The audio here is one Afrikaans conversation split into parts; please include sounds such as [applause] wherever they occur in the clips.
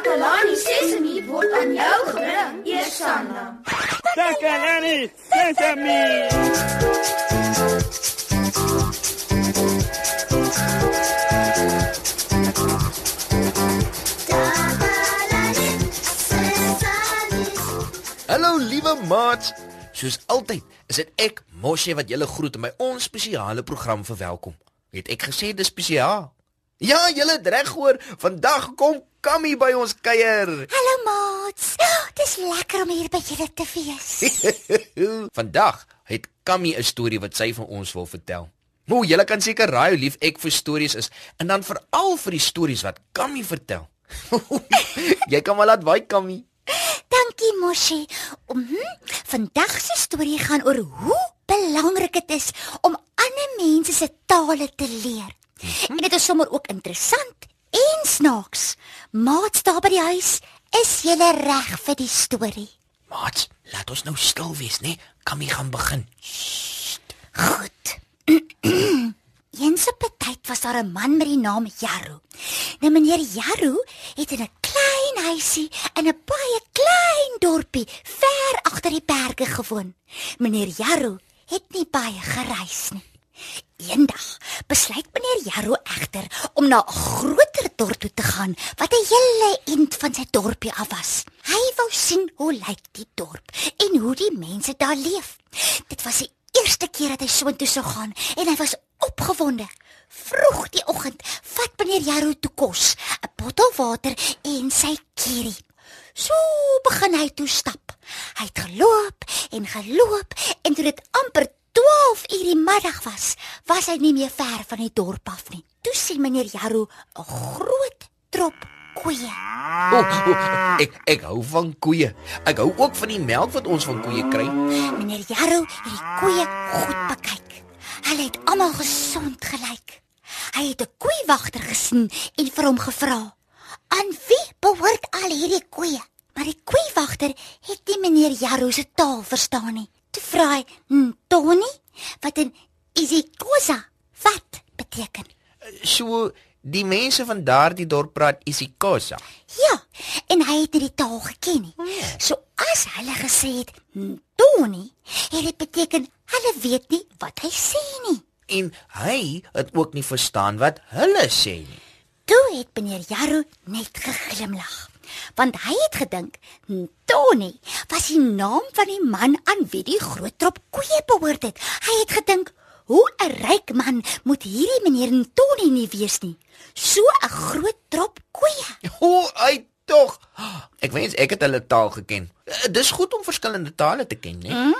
Takalani Sesemi word aan jou gebring, Eersanna. Takalani Sesemi. Hallo liewe maats. Soos altyd is dit ek, Moshe wat julle groet in my onspesiale program verwelkom. Het ek gesê dis spesiaal? Ja, julle het reg gehoor. Vandag kom Kammy by ons kuier. Hallo maats. Oh, dis lekker om hier by julle te wees. [laughs] Vandag het Kammy 'n storie wat sy vir ons wil vertel. Hoe julle kan seker raai hoe lief ek vir stories is en dan veral vir die stories wat Kammy vertel. [laughs] Jy kan maar laat waai Kammy. Dankie Moshi. Um, vandag se storie gaan oor hoe belangrik dit is om ander mense se tale te leer. En dit is sommer ook interessant en snaaks. Maats daar by die huis, is julle reg vir die storie? Maats, laat ons nou stil wees, né? Kammy gaan begin. Goed. [clears throat] Eens op 'n tyd was daar 'n man met die naam Jaru. Nou meneer Jaru het in 'n klein huisie in 'n baie klein dorpie ver agter die berge gewoon. Meneer Jaru het nie baie gereis nie. Eendag besluit meneer Jaru egter om na 'n groter dorp toe te gaan wat 'n hele eind van sy dorpie af was. Hy wou sien hoe lyk die dorp en hoe die mense daar leef. Dit was die eerste keer dat hy soontoe sou gaan en hy was opgewonde. Vroeg die oggend vat meneer Jaru toe kos, 'n bottel water en sy kierie. So begin hy toe stap. Hy het geloop en geloop en toe dit amper 12 uur die middag was, was hy nie meer ver van die dorp af nie. Toe sien meneer Jaru 'n groot trop koeie. O, oh, oh, ek ek hou van koeie. Ek hou ook van die melk wat ons van koeie kry. Meneer Jaru het die koeie goed bekyk. Hulle het almal gesond gelyk. Hy het 'n koeiwagter gesien en vir hom gevra: "Aan wie behoort al hierdie koeie?" Maar die koeiwagter het nie meneer Jaru se taal verstaan nie. Toe vra hy: "Hm, "Tony, wat in isiXhosa wat beteken?" So die mense van daardie dorp praat isiXhosa. Ja, en hy het nie die taal geken nie. So as hulle gesê het "Hm, "Tony", het dit beteken hulle weet nie wat hy sê nie. En hy het ook nie verstaan wat hulle sê nie. Toe het meneer Jaru net geglimlag. Want hy het gedink Tony was die naam van die man aan wie die groot trop koeie behoort het. Hy het gedink, hoe 'n ryk man moet hierdie meneer Tony nie wees nie. So 'n groot trop koeie. [laughs] O, hy tog. Ek wens ek het hulle taal geken. Eh, Dis goed om verskillende tale te ken, né? Mm.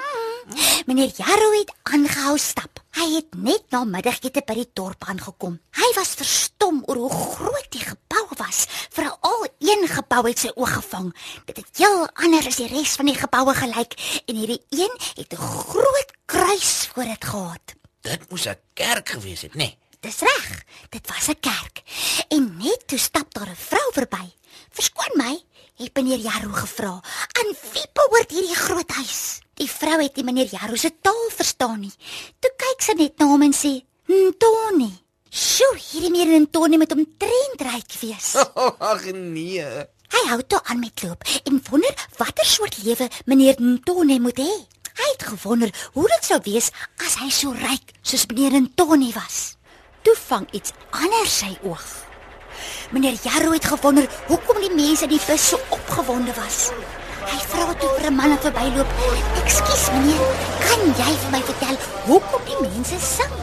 Meneer Jaru het aangehou stap. Hy het net na middagete by die dorp aangekom. Hy was verstom oor hoe groot die gebou was. Veral een gebou het sy oog gevang. Dit het heel anders as die res van die geboue gelyk en hierdie een het 'n groot kruis voor dit gehad. Dit moes 'n kerk gewees het, né? Dis reg. Dit was 'n kerk. En net toe stap daar 'n vrou verby. "Verskoon my," het meneer Jaru gevra. "Aan wie behoort hierdie groot huis?" Die vrou het nie meneer Jaru se taal verstaan nie. Toe kyk sy net na hom en sê: "Ntoni." "Sjoe, hierdie meneer Ntoni moet omtrent ryk wees." [laughs] Ag nee. Hy hou toe aan met loop en wonder watter soort lewe meneer Ntoni moet hê. Hy het gewonder hoe dit sou wees as hy so ryk soos meneer Ntoni was. Toe vang iets anders sy oog. Meneer Jaru het gewonder hoekom die mense in die bus so opgewonde was. Hy vra toe vir 'n man wat verbyloop: "Ekskuus meneer, kan jy vir my vertel hoekom die mense sing?"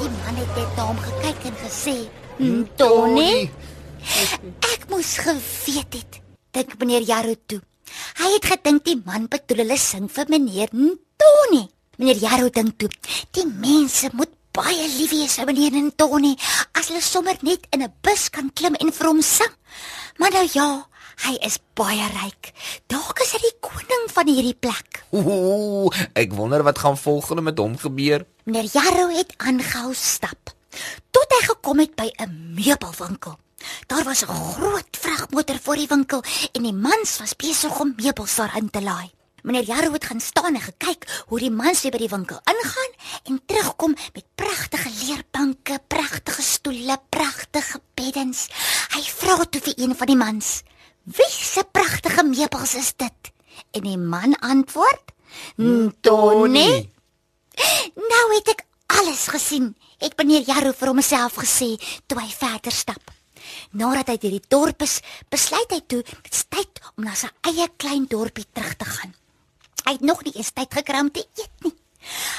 Die man het net na hom gekyk en gesê: "Ntoni." Ek moes geweet het, dink meneer Jaru toe. Hy het gedink die man bedoel hulle sing vir meneer Ntoni. Meneer Jaru dink toe, die mense moet baie lief wees vir meneer Ntoni as hulle sommer net in 'n bus kan klim en vir hom sing. Maar nou ja, hy is baie ryk. Dalk is hy die koning van hierdie plek. Ooh, ek wonder wat gaan volgende met hom gebeur. Meneer Jaru het aangehou stap tot hy gekom het by 'n meubelwinkel. Daar was 'n groot vragmotor voor die winkel en die mans was besig om meubels daarin te laai. Meneer Jaru het gaan staan en gekyk hoe die mans weer by die winkel ingaan en terugkom met pragtige leerbanke, pragtige stoele, pragtige beddens. Hy vra toe vir een van die mans: Wie se pragtige meubels is dit? En die man antwoord: "Tony." Nou het ek alles gesien, het meneer Jaru vir homself gesê toe hy verder stap. Nadat hy deur die dorp is, besluit hy toe dit is tyd om na sy eie klein dorpie terug te gaan. Hy het nog nie eens tyd gekry om te eet nie.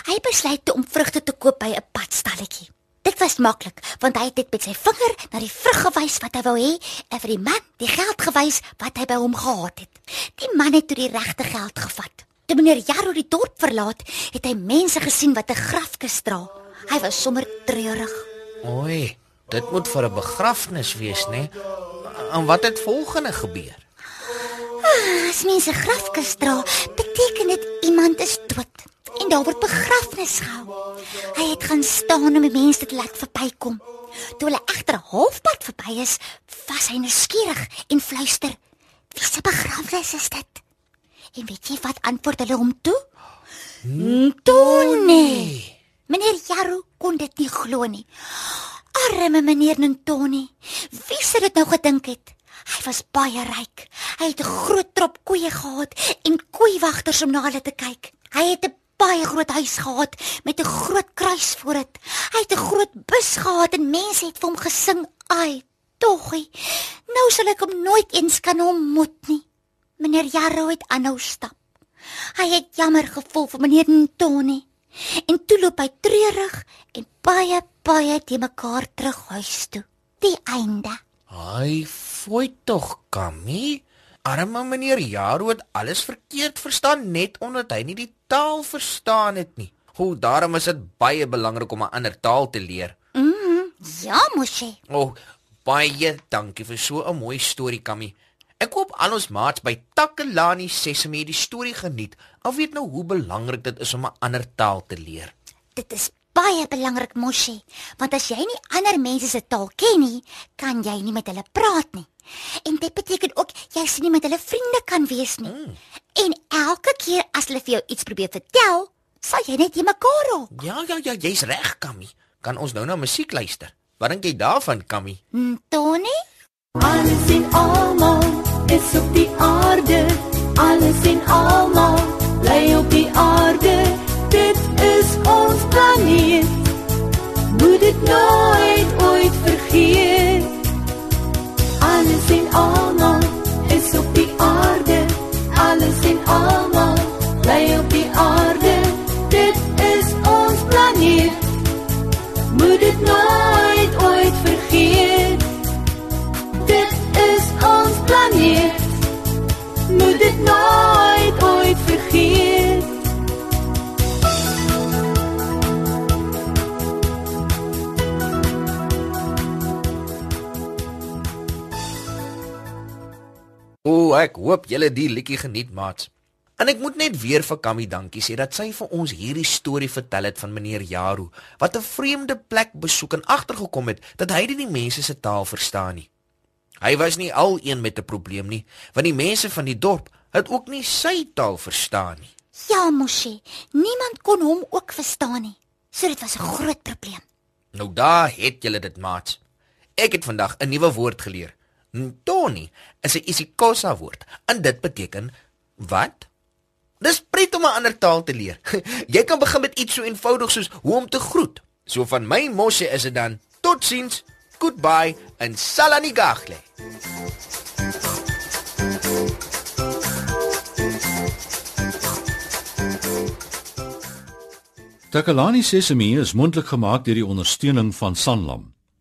Hy besluit toe om vrugte te koop by 'n padstalletjie. Dit was maklik, want hy het net met sy vinger na die vrug gewys wat hy wou hê en vir die man die geld gewys wat hy by hom gehad het. Die man het toe die regte geld gevat. Toe meneer Jaro die dorp verlaat, het hy mense gesien wat 'n grafkis dra. Hy was sommer treurig. Oei, dit moet vir 'n begrafnis wees, né? En wat het volgende gebeur? As mense grafkis dra, beteken dit iemand is dood en daar word begrafnis gehou. Hy het gaan staan om die mense te laat verbykom. Toe hulle egter halfpad verby is, was hy nuuskierig en fluister: "Wie se begrafnis is dit?" En weet jy wat antwoord hulle hom toe? "Ntoni." Meneer Jaru kon dit nie glo nie. Arme meneer Ntoni. Wie sou dit nou gedink het? Hy was baie ryk. Hy het 'n groot trop koeie gehad en koeiwagters om na hulle te kyk. Hy het 'n baie groot huis gehad met 'n groot kruis voor dit. Hy het 'n groot bus gehad en mense het vir hom gesing. Ai, toggie. Nou sal ek hom nooit eens kan ontmoet nie. Meneer Jarro het aanhou stap. Hy het jammer gevoel vir meneer Ntoni. En toe loop hy treurig en baie baie te mekaar terug huis toe. Die einde. Ai, fooi tog, Kammy. Arme meneer Jaro het alles verkeerd verstaan net omdat hy nie die taal verstaan het nie. Hoe daarom is dit baie belangrik om 'n ander taal te leer. Mhm. Ja, mosie. O, oh, baie dankie vir so 'n mooi storie, Kammy. Ek hoop al ons maats by Takelani Sesame die storie geniet. Al weet nou hoe belangrik dit is om 'n ander taal te leer. Dit is baie belangrik, mosie, want as jy nie ander mense se taal ken nie, kan jy nie met hulle praat nie. En dit beteken ook jy sien nie met hulle vriende kan wees nie. Mm. En elke keer as hulle vir jou iets probeer vertel, sal jy net mekaar raak. Ja, ja, ja, jy's reg, Kammy. Kan ons nou na musiek luister? Wat dink jy daarvan, Kammy? Hm, Tony? Alles en almal is op die aarde. Alles en almal bly op die aarde. Planeet. Moet dit nooit ooit vergeet. Alles en almal ek hoop julle die liedjie geniet, maats. En ek moet net weer vir Kammy dankie sê dat sy vir ons hierdie storie vertel het van meneer Jaru wat 'n vreemde plek besoek en agtergekom het dat hy nie die mense se taal verstaan nie. Hy was nie al een met 'n probleem nie, want die mense van die dorp het ook nie sy taal verstaan nie. Ja, mosie. Niemand kon hom ook verstaan nie. So dit was 'n groot probleem. Nou daar het julle dit, maats. Ek het vandag 'n nuwe woord geleer. Ntoni is 'n isiXhosa woord en dit beteken wat? Dis pret om 'n ander taal te leer. [laughs] Jy kan begin met iets so eenvoudig soos hoe om te groet. So van my mosie is dit dan totsiens, goodbye en salanigagle. Takalani Sesemi is mondelik gemaak deur die ondersteuning van Sanlam.